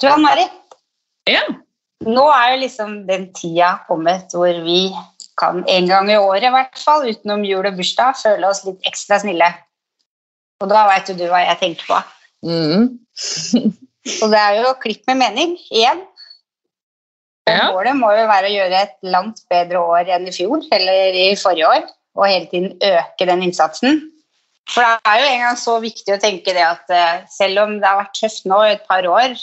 Du Ann Mari, Ja. nå er jo liksom den tida kommet hvor vi kan en gang i året, i hvert fall, utenom jul og bursdag, føle oss litt ekstra snille. Og da veit jo du hva jeg tenker på. Mm. Og det er jo klipp med mening igjen. Ja. målet må jo være å gjøre et langt bedre år enn i fjor eller i forrige år, og hele tiden øke den innsatsen. For det er jo en gang så viktig å tenke det at eh, selv om det har vært tøft nå i et par år,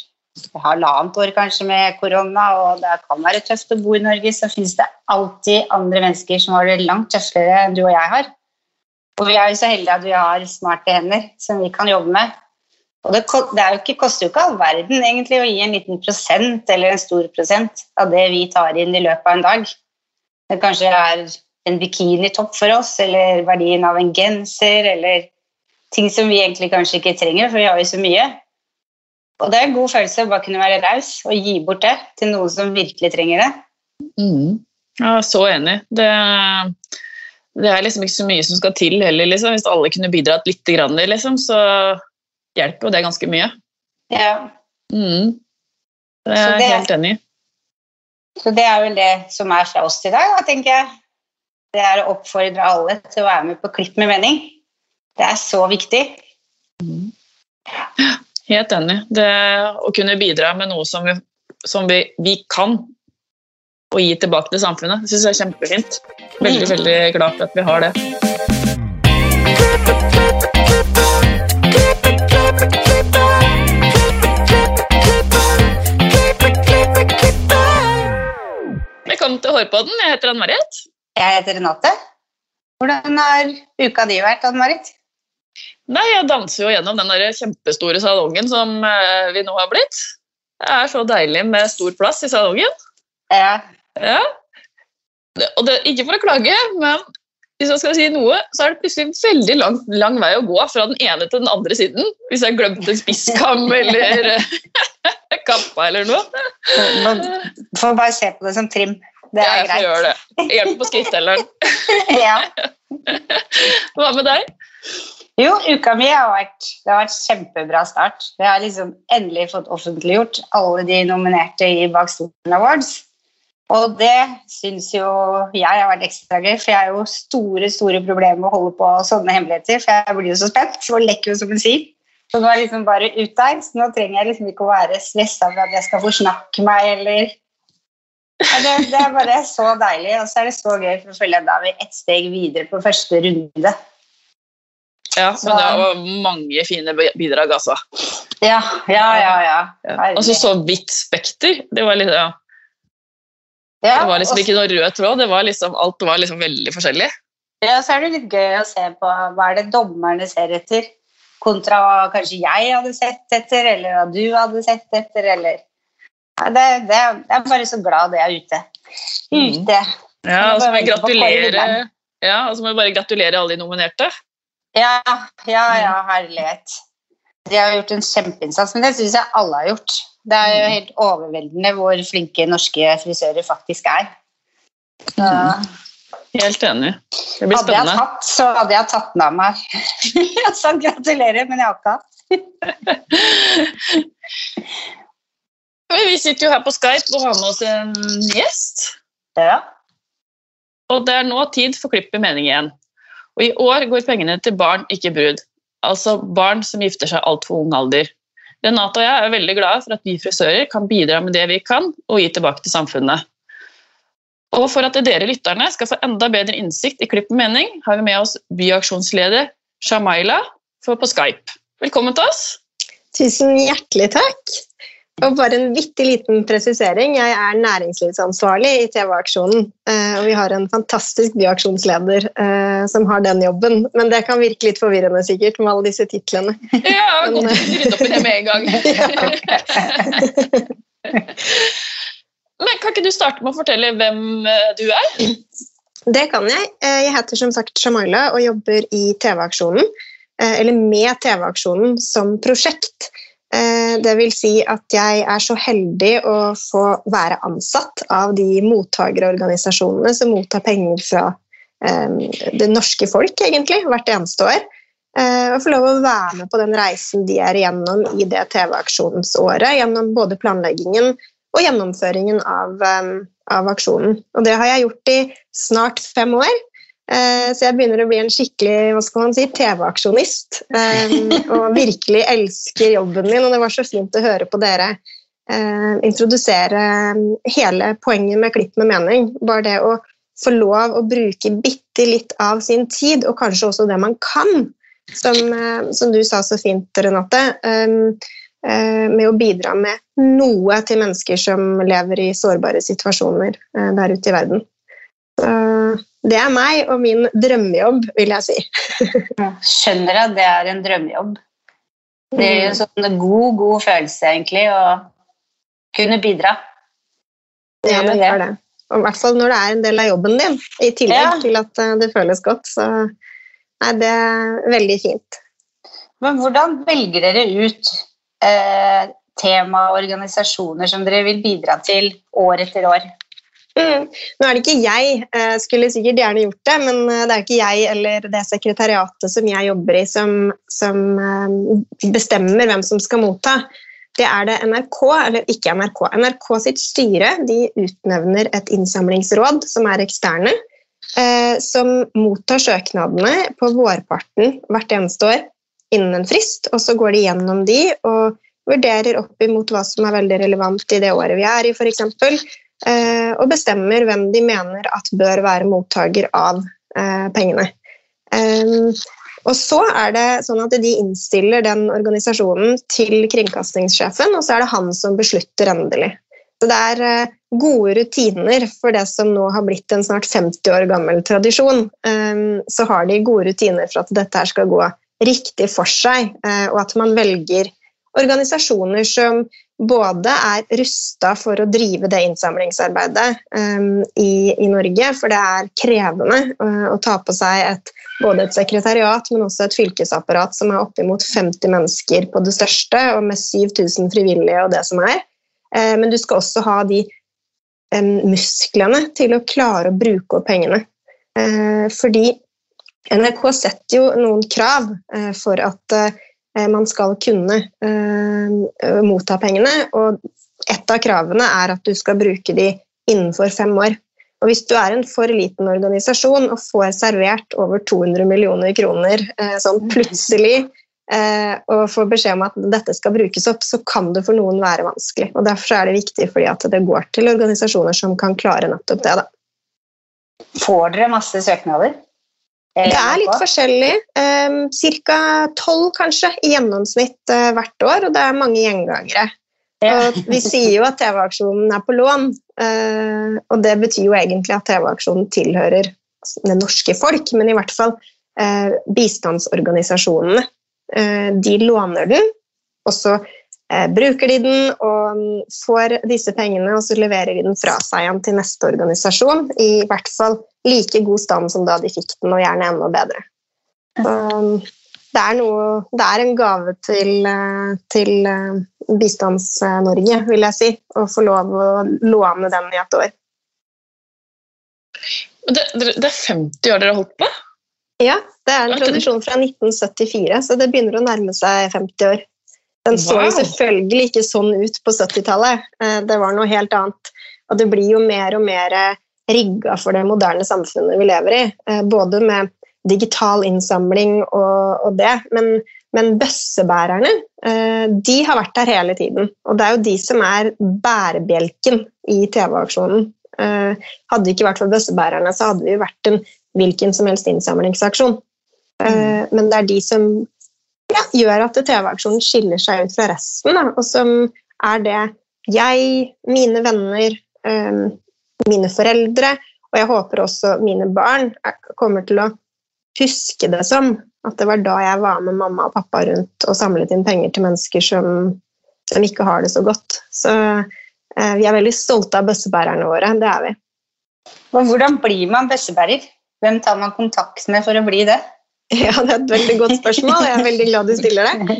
halvannet år kanskje med korona, og det kan være tøft å bo i Norge, så finnes det alltid andre mennesker som har det langt tøffere enn du og jeg har. Og vi er jo så heldige at vi har smarte hender som vi kan jobbe med. Og det, det jo ikke, koster jo ikke all verden egentlig å gi en liten prosent eller en stor prosent av det vi tar inn i løpet av en dag. Det kanskje er en bikinitopp for oss, eller verdien av en genser, eller ting som vi egentlig kanskje ikke trenger, for vi har jo så mye. Og det er en god følelse å bare kunne være raus og gi bort det til noen som virkelig trenger det. Mm. Ja, så enig. Det, det er liksom ikke så mye som skal til heller, liksom. Hvis alle kunne bidratt litt, grann, liksom, så hjelper jo det ganske mye. Ja. Mm. Det er jeg helt enig i. Så det er vel det som er fra oss i dag, da, tenker jeg. Det er å oppfordre alle til å være med på Klipp med mening. Det er så viktig. Helt enig. Det å kunne bidra med noe som vi, som vi, vi kan, og gi tilbake til samfunnet, syns jeg er kjempefint. Veldig, veldig glad for at vi har det. Velkommen til Hårpodden. Jeg heter Ann-Marit. Jeg heter Renate. Hvordan har uka di vært, Ann-Marit? Nei, jeg danser jo gjennom den der kjempestore salongen som eh, vi nå har blitt. Det er så deilig med stor plass i salongen. Ja. Ja. Og det, ikke for å klage, men hvis jeg skal si noe, så er det plutselig veldig lang, lang vei å gå fra den ene til den andre siden. Hvis jeg glemte en spisskam eller eh, kappa eller noe. Du får bare se på det som trim. Det er jeg får greit. gjøre det. Hjelp på skrittelleren. ja. Hva med deg? Jo, uka mi har vært, det har vært kjempebra start. Jeg har liksom endelig fått offentliggjort alle de nominerte i Bak stolen Awards. Og det syns jo jeg har vært ekstra gøy, for jeg har jo store store problemer med å holde på sånne hemmeligheter. For jeg blir jo så spent, så lekker jo som en sil. Så nå er jeg liksom bare ut der, så nå trenger jeg liksom ikke å være stressa for at jeg skal forsnakke meg eller ja, det, det er bare så deilig, og så er det så gøy for å følge da vi ett steg videre på første runde. Ja, Så- men det var mange fine bidrag, altså. Ja, ja, ja. ja. Og så vidt spekter. Det var, litt, ja. Ja, det var liksom ikke noe rød tråd, det var liksom, alt var liksom veldig forskjellig. Ja, så er det litt gøy å se på hva er det dommerne ser etter, kontra hva kanskje jeg hadde sett etter, eller hva du hadde sett etter, eller ja, det, det, Jeg er bare så glad det er ute. Ute. Ja, og så må på gratulere ja, og så må jeg bare gratulere alle de nominerte. Ja, ja, ja, herlighet. De har gjort en kjempeinnsats, men det syns jeg alle har gjort. Det er jo helt overveldende hvor flinke norske frisører faktisk er. Så, Helt enig. Det blir hadde jeg tatt, så hadde jeg tatt den av meg. Jeg sa gratulerer, men jeg har ikke hatt. Vi sitter jo her på Skype og har med oss en gjest. Ja. Og det er nå tid for Klipp i mening igjen. Og i år går pengene til barn, ikke brud. Altså barn som gifter seg altfor ung alder. Renate og jeg er veldig glade for at vi frisører kan bidra med det vi kan, og gi tilbake til samfunnet. Og for at dere lytterne skal få enda bedre innsikt i Klipp med mening, har vi med oss byaksjonsleder Shamaila på Skype. Velkommen til oss. Tusen hjertelig takk. Og bare en bitte liten presisering. Jeg er næringslivsansvarlig i TV-aksjonen. eh, Og vi har en fantastisk byaksjonsleder eh, som har den jobben. Men det kan virke litt forvirrende sikkert med alle disse titlene. Ja, godt å rydde opp i det med en gang. Men kan ikke du starte med å fortelle hvem eh, du er? Det kan jeg. Jeg heter som sagt Shamaila og jobber i TV-aksjonen. Eller med TV-aksjonen som prosjekt. Eh, Det vil si at jeg er så heldig å få være ansatt av de mottakerorganisasjonene som mottar penger fra eh, det norske folk, egentlig, hvert eneste år. Og få lov å være med på den reisen de er igjennom i det TV-aksjonsåret. Gjennom både planleggingen og gjennomføringen av, av aksjonen. Og det har jeg gjort i snart fem år. Eh, så jeg begynner å bli en skikkelig hva skal man si, TV-aksjonist. Eh, og virkelig elsker jobben min, og det var så fint å høre på dere eh, introdusere hele poenget med Klipp med mening. Bare det å få lov å bruke bitte litt av sin tid, og kanskje også det man kan, som, som du sa så fint, Renate, med å bidra med noe til mennesker som lever i sårbare situasjoner der ute i verden. Det er meg og min drømmejobb, vil jeg si. Skjønner at det er en drømmejobb. Det er jo en sånn god, god følelse, egentlig, å kunne bidra. Det ja, det gjør det. Og I hvert fall når det er en del av jobben din, i tillegg ja. til at eh, det føles godt. Så er det veldig fint. Men hvordan velger dere ut eh, tema og organisasjoner som dere vil bidra til år etter år? Mm. Nå er det ikke jeg, uh, skulle sikkert gjerne gjort det, men uh, det er ikke jeg eller det sekretariatet som jeg jobber i, som, som uh, bestemmer hvem som skal motta. Det er det NRK, eller ikke NRK. NRK sitt styre de utnevner et innsamlingsråd som er eksterne, som mottar søknadene på vårparten hvert eneste år innen en frist. og Så går de gjennom de og vurderer opp imot hva som er veldig relevant i det året vi er i, f.eks Eh, og bestemmer hvem de mener at bør være mottaker av eh, pengene. Eh, og så er det sånn at De innstiller den organisasjonen til kringkastingssjefen, og så er det han som beslutter endelig. Så Det er gode rutiner for det som nå har blitt en snart 50 år gammel tradisjon. Så har de gode rutiner for at dette skal gå riktig for seg, og at man velger organisasjoner som både er rusta for å drive det innsamlingsarbeidet um, i, i, Norge, for det er krevende uh, å ta på seg et, både et sekretariat, men også et fylkesapparat som er oppimot 50 mennesker på det største, og med 7000 frivillige og det som er. Uh, men du skal også ha de um, musklene til å klare å bruke opp pengene. Uh, fordi NRK setter jo noen krav for at man skal kunne uh, motta pengene. Og et av kravene er at du skal bruke de innenfor fem år. Og Hvis du er en for liten organisasjon og får servert over 200 millioner kroner uh, sånn plutselig, uh, og får beskjed om at dette skal brukes opp, så kan det for noen være vanskelig. Og Derfor er det viktig fordi at det går til organisasjoner som kan klare nettopp det. Da. Får dere masse søknader? Det er litt forskjellig. Um, Ca. tolv kanskje i gjennomsnitt uh, hvert år, og det er mange gjengangere. Og vi sier jo at TV-aksjonen er på lån, uh, og det betyr jo egentlig at TV-aksjonen tilhører det norske folk, men i hvert fall uh, bistandsorganisasjonene. de låner du, og så bruker de den og får disse pengene, og så leverer de den fra seg igjen til neste organisasjon. I hvert fall like god stand som da de fikk den, og gjerne enda bedre. Så, det, er noe, det er en gave til, eh, til eh, Bistands-Norge, vil jeg si, å få lov å låne den i et år. Det, det er 50 år dere har holdt på? Ja, det er en tradisjon fra 1974, så det begynner å nærme seg 50 år. Den så wow. selvfølgelig ikke sånn ut på 70-tallet, eh, det var noe helt annet. Og det blir jo mer og mer rigga for det moderne samfunnet vi lever i. Eh, både med digital innsamling og, og det. Men, men bøssebærerne eh, de har vært der hele tiden. Og det er jo de som er bærebjelken i TV-aksjonen. Eh, hadde det ikke vært for bøssebærerne, så hadde vi vært en hvilken som helst innsamlingsaksjon. Mm. Men det er de som ja, gjør at TV-aksjonen skiller seg ut fra resten, da, og som er det jeg, mine venner, mine foreldre, og jeg håper også mine barn kommer til å huske det som at det var da jeg var med mamma og pappa rundt og samlet inn penger til mennesker som, som ikke har det så godt. Så eh, vi er veldig stolte av bøssebærerne våre. Det er vi. Hvordan blir man bøssebærer? Hvem tar man kontakt med for å bli det? Ja, Det er et veldig godt spørsmål. Jeg er veldig glad du stiller det.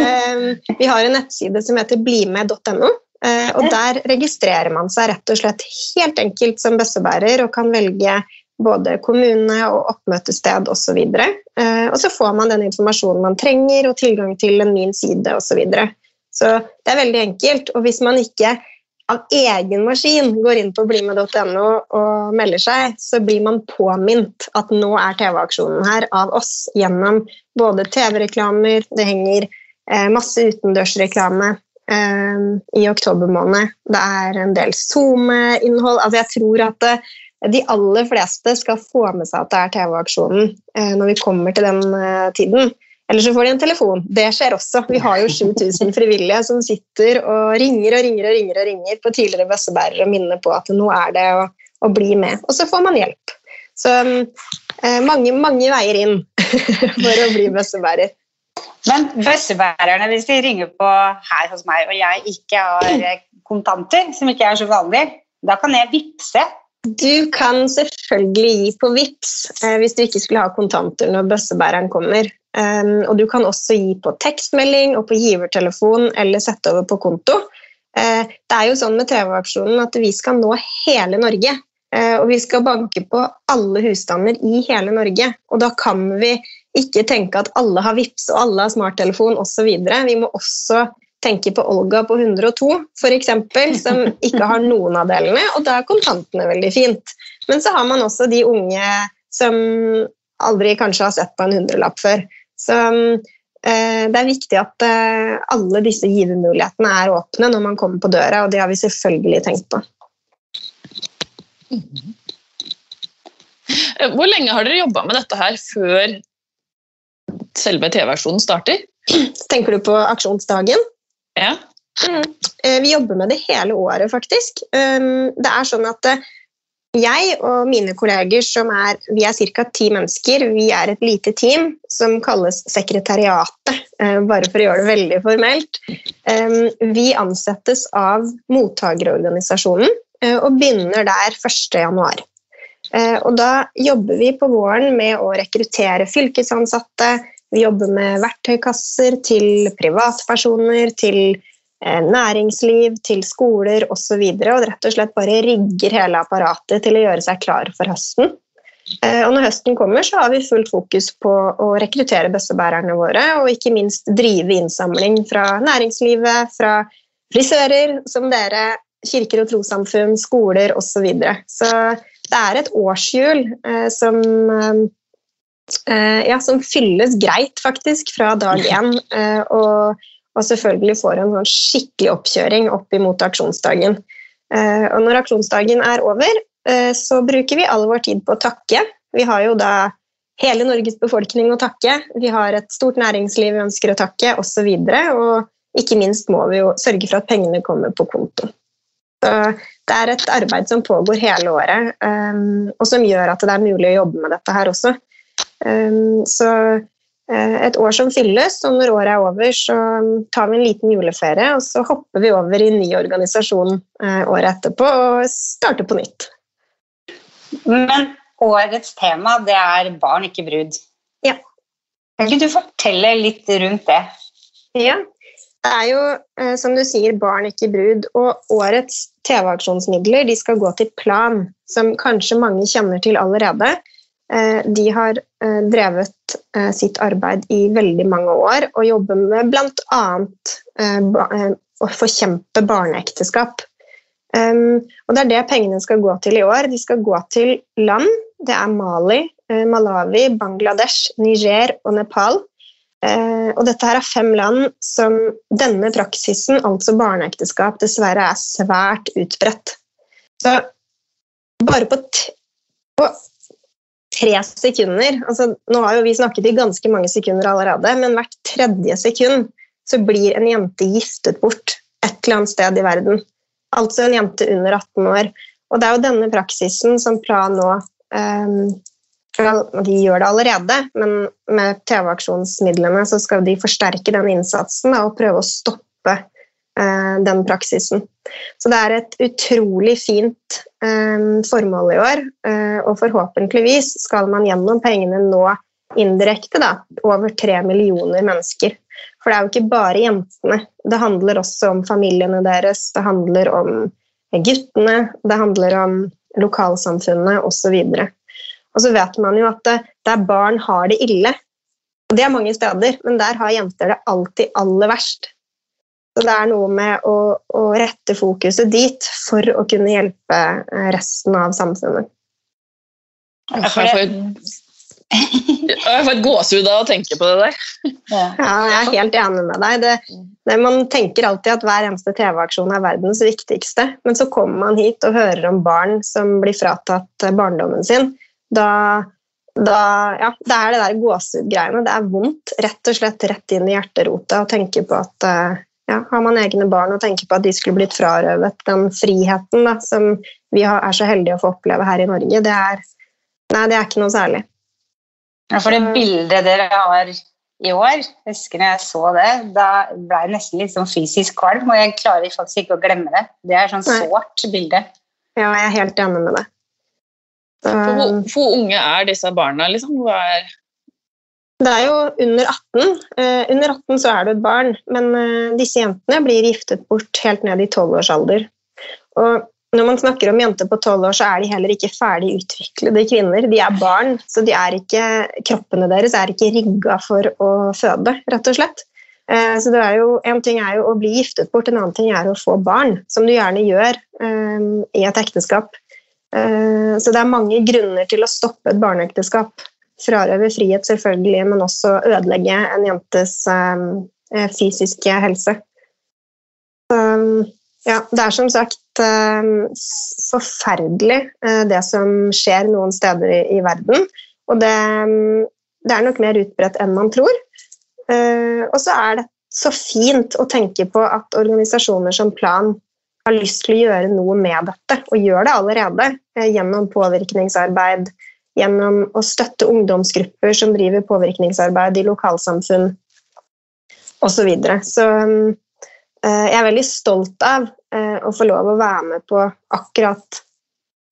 Eh, vi har en nettside som heter blimed.no. Eh, og Der registrerer man seg rett og slett helt enkelt som bøssebærer og kan velge både kommune og oppmøtested osv. Og, eh, og så får man den informasjonen man trenger, og tilgang til en min side osv. Så, videre. så det er veldig enkelt. Og hvis man ikke av egen maskin går inn på blimed.no og melder seg, så blir man påminnet at nå er TV-aksjonen her av oss gjennom både TV-reklamer, det henger eh, masse utendørsreklame eh, i oktober måned, det er en del SoMe-innhold. Altså jeg tror at det, eh, de aller fleste skal få med seg at det er TV-aksjonen eh, når vi kommer til den eh, tiden. Eller så får de en telefon. Det skjer også. Vi har jo 7000 frivillige som sitter og ringer og ringer og ringer, og ringer på tidligere bøssebærere og minner på at nå er det å, å, bli med. Og så får man hjelp. Så eh, mange, mange veier inn for å bli bøssebærer. Men bøssebærerne, hvis de ringer på her hos meg, og jeg ikke har eh, kontanter, som ikke er så vanlig, da kan jeg vippse du kan selvfølgelig gi på VIPS eh, hvis du ikke skulle ha kontanter når bøssebæreren kommer. Um, og du kan også gi på tekstmelding og på givertelefon eller sette over på konto. Uh, det er jo sånn med TV-aksjonen at vi skal nå hele Norge. Uh, og vi skal banke på alle husstander i hele Norge. Og da kan vi ikke tenke at alle har VIPS og alle har smarttelefon osv. Vi må også tenke på Olga på 102, f.eks., som ikke har noen av delene, og da er kontantene veldig fint. Men så har man også de unge som aldri kanskje har sett på en hundrelapp før. Så eh, det er viktig at eh, alle disse givermulighetene er åpne når man kommer på døra, og det har vi selvfølgelig tenkt på. Hvor lenge har dere jobba med dette her før selve TV-aksjonen starter? Tenker du på aksjonsdagen? Ja. Mm. Eh, vi jobber med det hele året, faktisk. Um, det er sånn at eh, jeg og mine kolleger, som er, vi er ca. ti mennesker, vi er et lite team som kalles Sekretariatet, eh, bare for å gjøre det veldig formelt. Vi ansettes av mottakerorganisasjonen og begynner der 1.1. Og da jobber vi på våren med å rekruttere fylkesansatte, vi jobber med verktøykasser til privatpersoner, til eh, næringsliv, til skoler osv. Og, og rett og slett bare rigger hele apparatet til å gjøre seg klar for høsten. Eh, og når høsten kommer, så har vi fullt fokus på å rekruttere bøssebærerne våre, og ikke minst drive innsamling fra næringslivet, fra frisører som dere, kirker og trossamfunn, skoler osv. Så, videre. så det er et årshjul eh, som Eh, ja, som fylles greit, faktisk, fra dag én. Eh, og, og, selvfølgelig får en sånn skikkelig oppkjøring opp imot aksjonsdagen. Eh, og når aksjonsdagen er over, så bruker vi all vår tid på å takke. Vi har jo da hele Norges befolkning å takke. Vi har et stort næringsliv vi ønsker å takke, osv. Og, så og ikke minst må vi jo sørge for at pengene kommer på konto. Så det er et arbeid som pågår hele året, og som gjør at det er mulig å jobbe med dette her også. Så eh, et år som fylles, og når året er over, så tar vi en liten juleferie, og så hopper vi over i ny organisasjon eh, året etterpå og starter på nytt. Men årets tema, det er barn, ikke brud. Ja. Kan ikke du fortelle litt rundt det? Ja. Det er jo, eh, som du sier, barn, ikke brud. Og årets TV-aksjonsmidler de skal gå til Plan, som kanskje mange kjenner til allerede. Eh, de har eh, drevet eh, sitt arbeid i veldig mange år og jobber med bl.a. å forkjempe barneekteskap. Og det er det pengene skal gå til i år. De skal gå til land. Det er Mali, Malawi, Bangladesh, Niger og Nepal. Og dette her er fem land som denne praksisen, altså barneekteskap, dessverre er svært utbredt. Så bare på, på tre sekunder altså, Nå har jo vi snakket i ganske mange sekunder allerede, men hvert tredje sekund så blir en jente giftet bort et eller annet sted i verden. Altså en jente under 18 år. Og det er jo denne praksisen som Plan nå um, De gjør det allerede, men med TV-aksjonsmidlene så skal de forsterke den innsatsen og prøve å stoppe den praksisen. Så det er et utrolig fint um, formål i år, uh, og forhåpentligvis skal man gjennom pengene nå indirekte da, over tre millioner mennesker. For det er jo ikke bare jentene. Det handler også om familiene deres, det handler om guttene, det handler om lokalsamfunnet osv. Og så vet man jo at der barn har det ille, og det er mange steder, men der har jenter det alltid aller verst. Så det er noe med å, å rette fokuset dit for å kunne hjelpe eh, resten av samfunnet. Jeg får jeg får et gåsehud av å tenke på det der. Ja, jeg er helt enig med deg. Det, det, man tenker alltid at hver eneste TV-aksjon er verdens viktigste, men så kommer man hit og hører om barn som blir fratatt barndommen sin. Da, da ja, det er det der gåsehudgreiene. Det er vondt, rett og slett rett inn i hjerterota å tenke på at ja, har man egne barn og tenker på at de skulle blitt frarøvet den friheten da, som vi er så heldige å få oppleve her i Norge, det er, nei, det er ikke noe særlig. Ja, for det bildet dere har i år, husker jeg så det, da ble jeg nesten litt sånn fysisk kvalm, og jeg klarer faktisk ikke å glemme det. Det er sånn sårt bilde. Ja, jeg er helt enig med det. Hvor, hvor unge er disse barna, liksom? Hva er det er jo under 18. Eh, under 18 så er du et barn, men eh, disse jentene blir giftet bort helt ned i 12-årsalder. Og når man snakker om jenter på 12 år, så er de heller ikke ferdig utviklede kvinner. De er barn, så er ikke, kroppene deres er ikke rigga for å føde, rett og slett. Eh, så jo, En ting er jo å bli giftet bort, en annen ting er å få barn, som du gjerne gjør eh, i et ekteskap. Eh, så det er mange grunner til å stoppe et barneekteskap frarøve frihet, selvfølgelig, men også ødelegge en jentes eh, fysiske helse. Um, ja, det er som sagt eh, forferdelig eh, det som skjer noen steder i, verden. Og det, det, er nok mer utbredt enn man tror. Eh, og så er det så fint å tenke på at organisasjoner som Plan har lyst til å gjøre noe med dette, og gjør det allerede gjennom påvirkningsarbeid, gjennom å støtte ungdomsgrupper som driver påvirkningsarbeid i lokalsamfunn osv. Så, videre. så eh, jeg er veldig stolt av eh, å få lov å være med på akkurat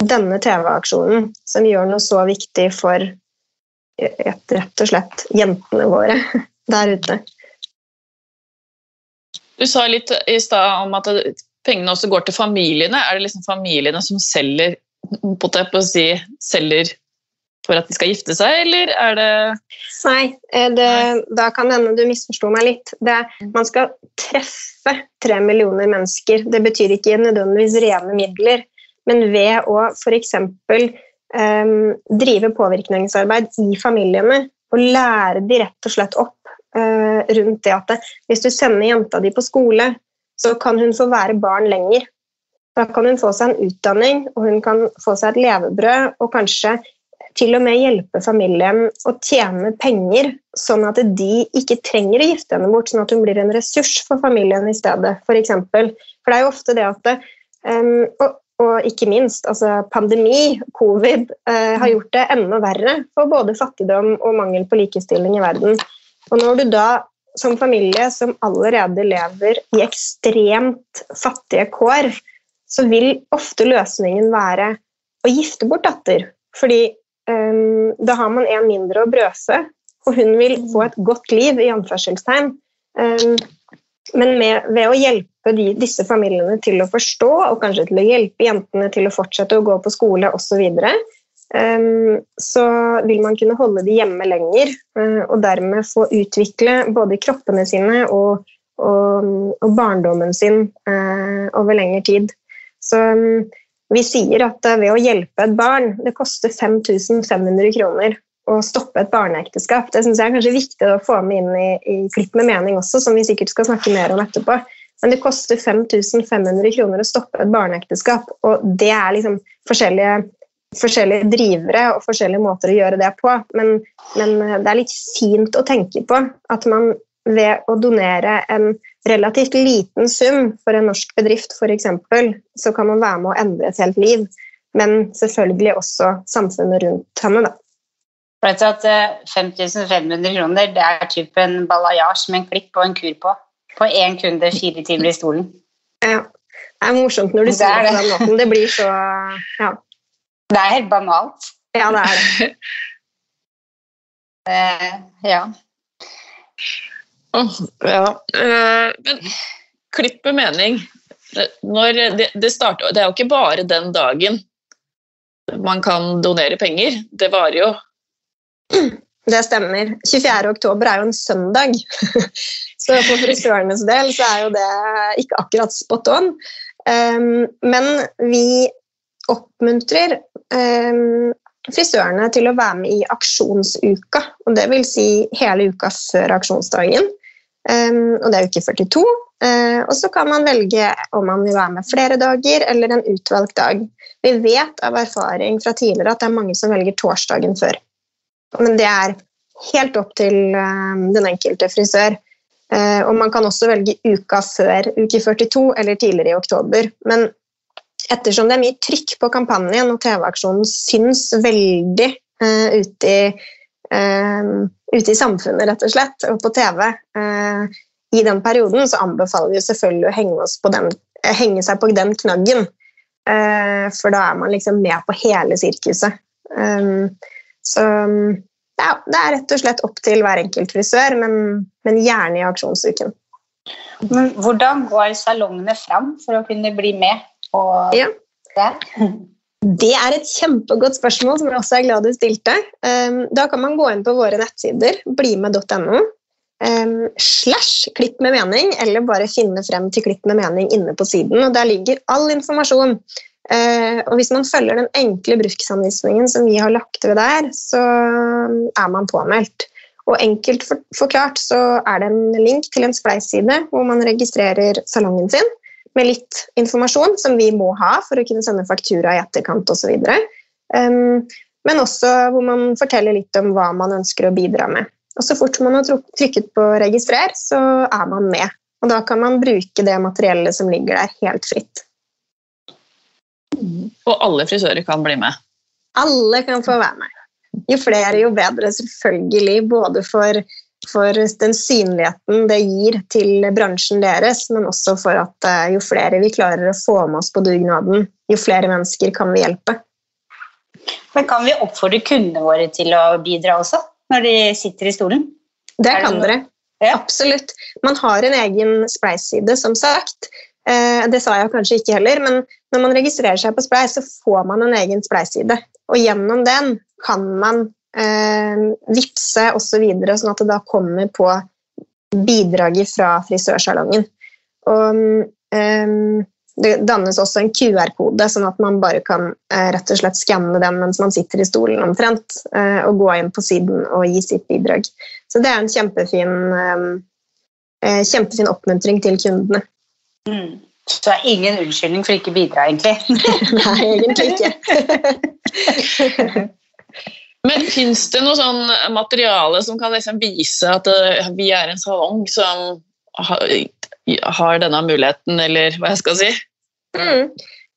denne TV-aksjonen, som gjør noe så viktig for rett og slett jentene våre der ute. Du sa litt i stad om at pengene også går til familiene. Er det liksom familiene som selger si, selger for at de skal gifte seg, eller er det Nei, eh, det, da kan det hende du misforsto meg litt. Det, man skal treffe tre millioner mennesker. Det betyr ikke nødvendigvis rene midler, men ved å f.eks. Um, ehm, drive påvirkningsarbeid i familiene og lære de rett og slett opp uh, rundt det at det, hvis du sender jenta di på skole, så kan hun få være barn lenger. Da kan hun få seg en utdanning, og hun kan få seg et levebrød og kanskje til og med hjelpe familien å tjene penger, sånn at de ikke trenger å gifte henne bort, sånn at hun blir en ressurs for familien i stedet, f.eks. For, eksempel. for det er jo ofte det at det, um, og, og, ikke minst, altså pandemi, covid, uh, har gjort det enda verre for både fattigdom og mangel på likestilling i verden. Og når du da som familie som allerede lever i ekstremt fattige kår, så vil ofte løsningen være å gifte bort datter. Fordi da har man en mindre å brøse, og hun vil få et godt liv, i anførselstegn. Um, men med, ved å hjelpe de, disse familiene til å forstå, og kanskje til å hjelpe jentene til å fortsette å gå på skole osv., så, um, så vil man kunne holde de hjemme lenger, uh, og dermed få utvikle både kroppene sine og, og, og barndommen sin uh, over lengre tid. Så vi sier at eh, ved å hjelpe et barn Det koster 5500 kroner å stoppe et barneekteskap. Det syns jeg er kanskje viktig å få med inn i, i Klipp med mening også, som vi sikkert skal snakke mer om etterpå. Men det koster 5500 kroner å stoppe et barneekteskap, og det er liksom forskjellige, forskjellige drivere og forskjellige måter å gjøre det på. Men, men eh, det er litt fint å tenke på at man ved å donere en relativt liten sum for en norsk bedrift f.eks., så kan man være med å endre et helt liv. Men selvfølgelig også samfunnet rundt henne. da. Vet du at 5500 kroner det er typ en balayage med en klipp og en kur på. På én kunde fire timer i stolen. Ja. Det er morsomt når du sier det på den måten. Det blir så ja. Det er helt banalt. Ja, det er det. uh, ja. Oh, ja. Uh, men klipp med mening. Når det, det, starter, det er jo ikke bare den dagen man kan donere penger. Det varer jo. Det stemmer. 24. oktober er jo en søndag. Så for frisørenes del så er jo det ikke akkurat spot on. Um, men vi oppmuntrer um, frisørene til å være med i aksjonsuka. og Det vil si hele uka før aksjonsdagen. Um, og det er uke 42. Uh, og så kan man velge om man vil være med flere dager eller en utvalgt dag. Vi vet av erfaring fra tidligere at det er mange som velger torsdagen før. Men det er helt opp til uh, den enkelte frisør. Uh, og man kan også velge uka før uke 42 eller tidligere i oktober. Men ettersom det er mye trykk på kampanjen, og TV-aksjonen syns veldig uh, ute, i, ute, i, samfunnet, rett og slett, og på TV uh, i den perioden, så anbefaler vi selvfølgelig å henge, den, henge seg på den knaggen. for da er man liksom med på hele sirkuset. så ja, det er rett og slett opp til hver enkelt frisør, men, men gjerne i aksjonsuken. Men hvordan går salongene fram for å kunne bli med og ja. det? Det er et kjempegodt spørsmål som jeg også er glad du stilte. Um, da kan man gå inn på våre nettsider, blimed.no, um, slash klipp med mening, eller bare finne frem til klipp med mening inne på siden. og Der ligger all informasjon. Uh, og Hvis man følger den enkle bruksanvisningen som vi har lagt ved der, så er man påmeldt. Og Enkelt forklart så er det en link til en spleisside hvor man registrerer salongen sin med litt informasjon som vi må ha for å kunne sende faktura i etterkant osv. Um, men også hvor man forteller litt om hva man ønsker å bidra med. Og Så fort man har trykket på 'registrer', så er man med. Og Da kan man bruke det materiellet som ligger der, helt fritt. Og alle frisører kan bli med? Alle kan få være med. Jo flere, jo bedre, selvfølgelig. Både for for den synligheten det gir til bransjen deres, men også for at eh, jo flere vi klarer å få med oss på dugnaden, jo flere mennesker kan vi hjelpe. Men Kan vi oppfordre kundene våre til å bidra også, når de sitter i stolen? Det kan dere. Ja. Absolutt. Man har en egen spleis-side, som sagt. Eh, det sa jeg kanskje ikke heller, men når man registrerer seg på Spleis, så får man en egen spleis-side. Og gjennom den kan man eh, vippse osv., så sånn at det da kommer på bidraget fra frisørsalongen. Og eh, det dannes også en QR-kode, sånn at man bare kan eh, rett og slett skanne den mens man sitter i stolen omtrent, eh, og gå inn på siden og gi sitt bidrag. Så det er en kjempefin, eh, eh, kjempefin oppmuntring til kundene. Mm. Så det er ingen unnskyldning for ikke å bidra, egentlig? Nei, egentlig ikke. Men fins det noe sånn materiale som kan liksom vise at eh, vi er en salong som har denne muligheten, eller hva jeg skal si? Mm.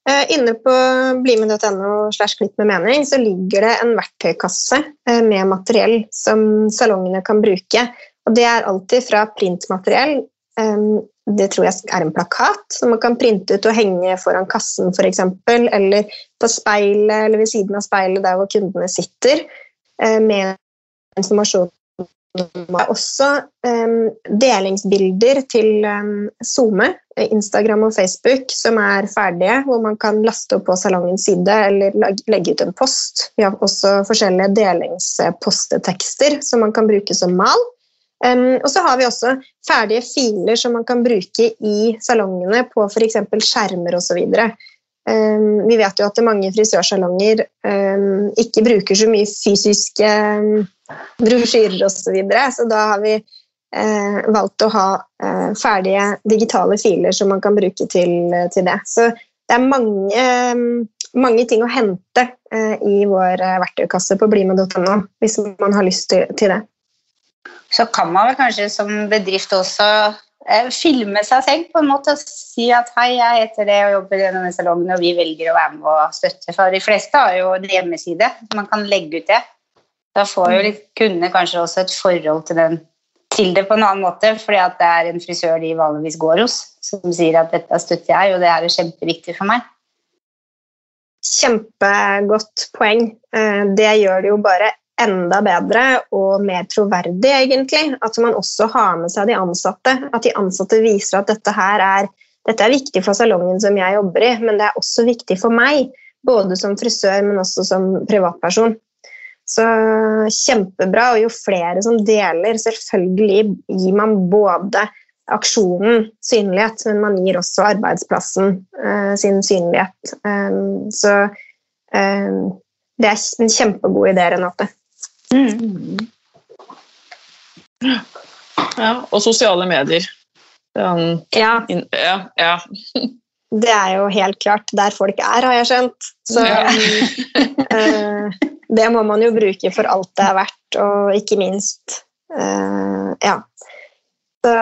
Uh, inne på blimed.no slash klipp med mening så ligger det en verktøykasse uh, med materiell som salongene kan bruke. Og det er alltid fra printmateriell. Det tror jeg er en plakat som man kan printe ut og henge foran kassen f.eks. Eller på speilet eller ved siden av speilet der hvor kundene sitter, uh, med informasjon også delingsbilder til SoMe, Instagram og Facebook, som er ferdige, hvor man kan laste opp på salongens side eller legge ut en post. Vi har også forskjellige delingspostetekster som man kan bruke som mal. Og så har vi også ferdige filer som man kan bruke i salongene på f.eks. skjermer osv. Um, vi vet jo at mange frisørsalonger ikke bruker så mye fysiske um, brosjyrer osv., så, videre, så da har vi uh, valgt å ha uh, ferdige digitale filer som man kan bruke til, til det. Så det er mange, mange ting å hente i vår verktøykasse på blime.no hvis man har lyst til det. Så kan man vel kanskje som bedrift også Eh, filme seg selv på en måte og si at hei, jeg heter det og jobber i denne salongen, og vi velger å være med og støtte. For de fleste har jo en hjemmeside, man kan legge ut det. Da får jo kundene kanskje også et forhold til, den, til det på en annen måte, fordi at det er en frisør de vanligvis går hos, som sier at dette støtter jeg, og det er kjempeviktig for meg. Kjempegodt poeng. Eh, det gjør det jo bare enda bedre og mer troverdig, egentlig. At man også har med seg de ansatte. At de ansatte viser at dette her er, dette er viktig for salongen som jeg jobber i, men det er også viktig for meg. både som frisør, men også som privatperson. Så kjempebra. Og jo flere som deler, selvfølgelig gir man både aksjonen synlighet, men man gir også arbeidsplassen eh, sin synlighet. Um, så um, det er en kjempegod idé, Renate. Mm. Ja, og sosiale medier. Um, ja. In, ja, ja. det er jo helt klart der folk er, har jeg skjønt. Så uh, det må man jo bruke for alt det er verdt, og ikke minst uh, Ja. Så,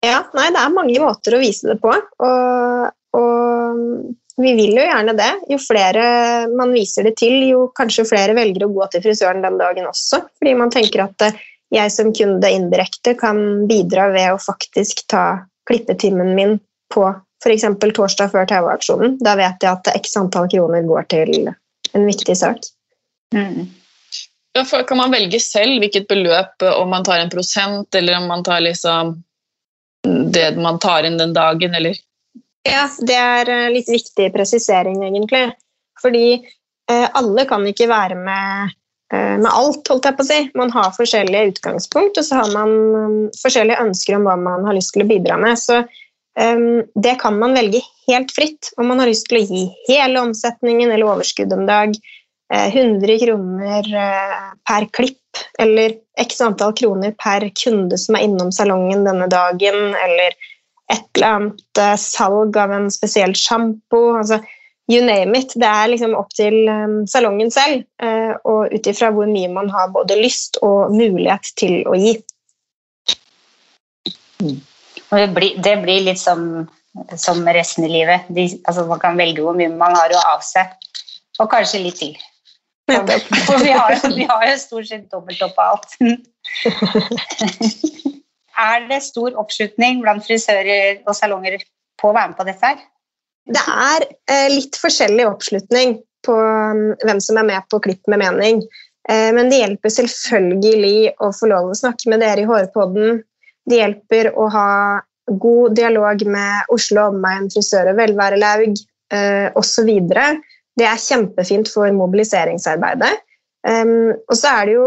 ja, nei, det er mange måter å vise det på. Og, og vi vil jo gjerne det. Jo flere man viser det til, jo kanskje flere velger å gå til frisøren den dagen også. Fordi man tenker at eh, jeg som kunde indirekte kan bidra ved å faktisk ta klippetimen min på f.eks. torsdag før TV-aksjonen. Da vet jeg at x antall kroner går til en viktig sak. Mm. Ja, kan man velge selv hvilket beløp, om man tar en prosent, eller om man tar liksom det man tar inn den dagen, eller? Ja, det er eh, litt viktig presisering, egentlig. Fordi eh, alle kan ikke være med, eh, med alt, holdt jeg på å si. Man har forskjellige utgangspunkt, og så har man um, forskjellige ønsker om hva man har lyst til å bidra med. Så um, det kan man velge helt fritt. Om man har lyst til å gi hele omsetningen eller overskudd om dag, 100 kroner per klipp eller x antall kroner per kunde som er innom salongen denne dagen, eller et eller annet uh, salg av en spesiell sjampo. Altså, you name it. Det er liksom opp til um, salongen selv, uh, og ut ifra hvor mye man har både lyst og mulighet til å gi. Det blir, det blir litt som, som, resten i livet. De, altså, man kan velge hvor mye man har å avse, og kanskje litt til. For vi har, vi har jo stort sett dobbelt opp av alt. er det stor oppslutning blant frisører og salonger på å være med på dette her? Det er eh, litt forskjellig oppslutning på um, hvem som er med på Klipp med mening. Eh, men det hjelper selvfølgelig å få lov å snakke med dere i Hårpodden. Det hjelper å ha god dialog med Oslo Omegn frisør- og velværelaug eh, osv. Det er kjempefint for mobiliseringsarbeidet. Og så er det jo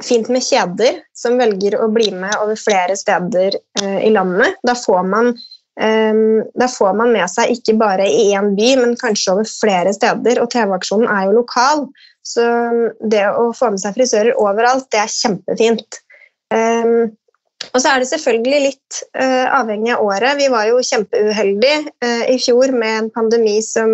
fint med kjeder som velger å bli med over flere steder eh, i landet. Da får, man, eh, da får man med seg ikke bare i én by, men kanskje over flere steder. Og TV-aksjonen er jo lokal, så det å få med seg frisører overalt, det er kjempefint. Eh, og så er det selvfølgelig litt uh, avhengig av året. Vi var jo kjempeuheldige uh, i fjor med en pandemi som,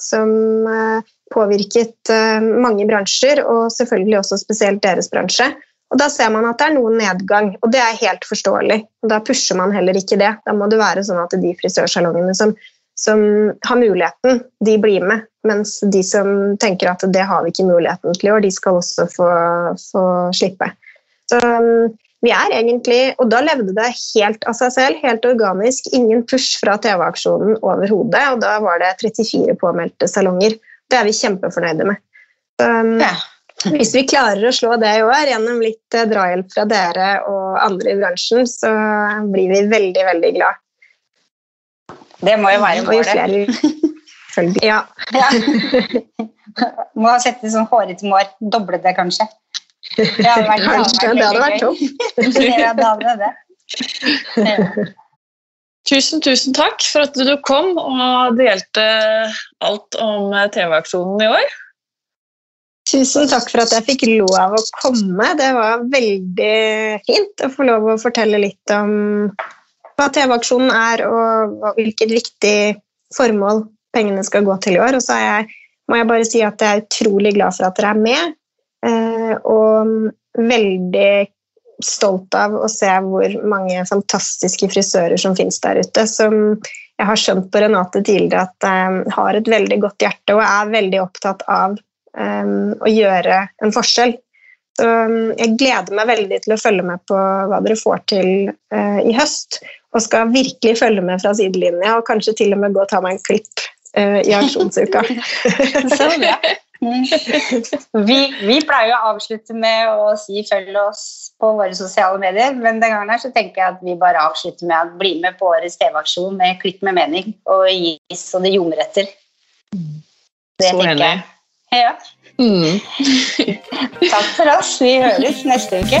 som uh, påvirket mange bransjer, og selvfølgelig også spesielt deres bransje. Og Da ser man at det er noen nedgang, og det er helt forståelig. Og Da pusher man heller ikke det. Da må det være sånn at de frisørsalongene som, som har muligheten, de blir med. Mens de som tenker at det har vi ikke muligheten til i år, de skal også få, få slippe. Så um, vi er egentlig, og da levde det helt av seg selv, helt organisk. Ingen push fra TV-aksjonen overhodet. Og da var det 34 påmeldte salonger. Det er vi kjempefornøyde med. Um, ja. Hvis vi klarer å slå det i år gjennom litt uh, drahjelp fra dere og andre i bransjen, så blir vi veldig, veldig glad. Det må jo være målet. ja. ja. Må sette sånn hårete mål. Doble det, kanskje. Det hadde vært, Kanskje, det hadde vært topp. det hadde det. Tusen, tusen takk for at du kom og delte alt om TV-aksjonen i år. Tusen takk for at jeg fikk lov å komme. Det var veldig fint å få lov å fortelle litt om hva TV-aksjonen er, og hvilket viktig formål pengene skal gå til i år. Og så jeg, må jeg bare si at jeg er utrolig glad for at dere er med. Eh, og veldig stolt av å se hvor mange fantastiske frisører som finnes der ute. Som jeg har skjønt på Renate tidligere at um, har et veldig godt hjerte og er veldig opptatt av um, å gjøre en forskjell. Så um, jeg gleder meg veldig til å følge med på hva dere får til uh, i høst. Og skal virkelig følge med fra sidelinja og kanskje til og med gå og ta meg en klipp uh, i aksjonsuka. så bra. Vi, vi, pleier å avslutte med å si følg oss på våre sosiale medier. Men den gangen her så tenker jeg at vi bare avslutter med å bli med på årets TV-aksjon med Klipp med mening og gis så det ljomer etter. Det Så tenker jeg. Ja. Mm. Takk for oss. Vi høres neste uke.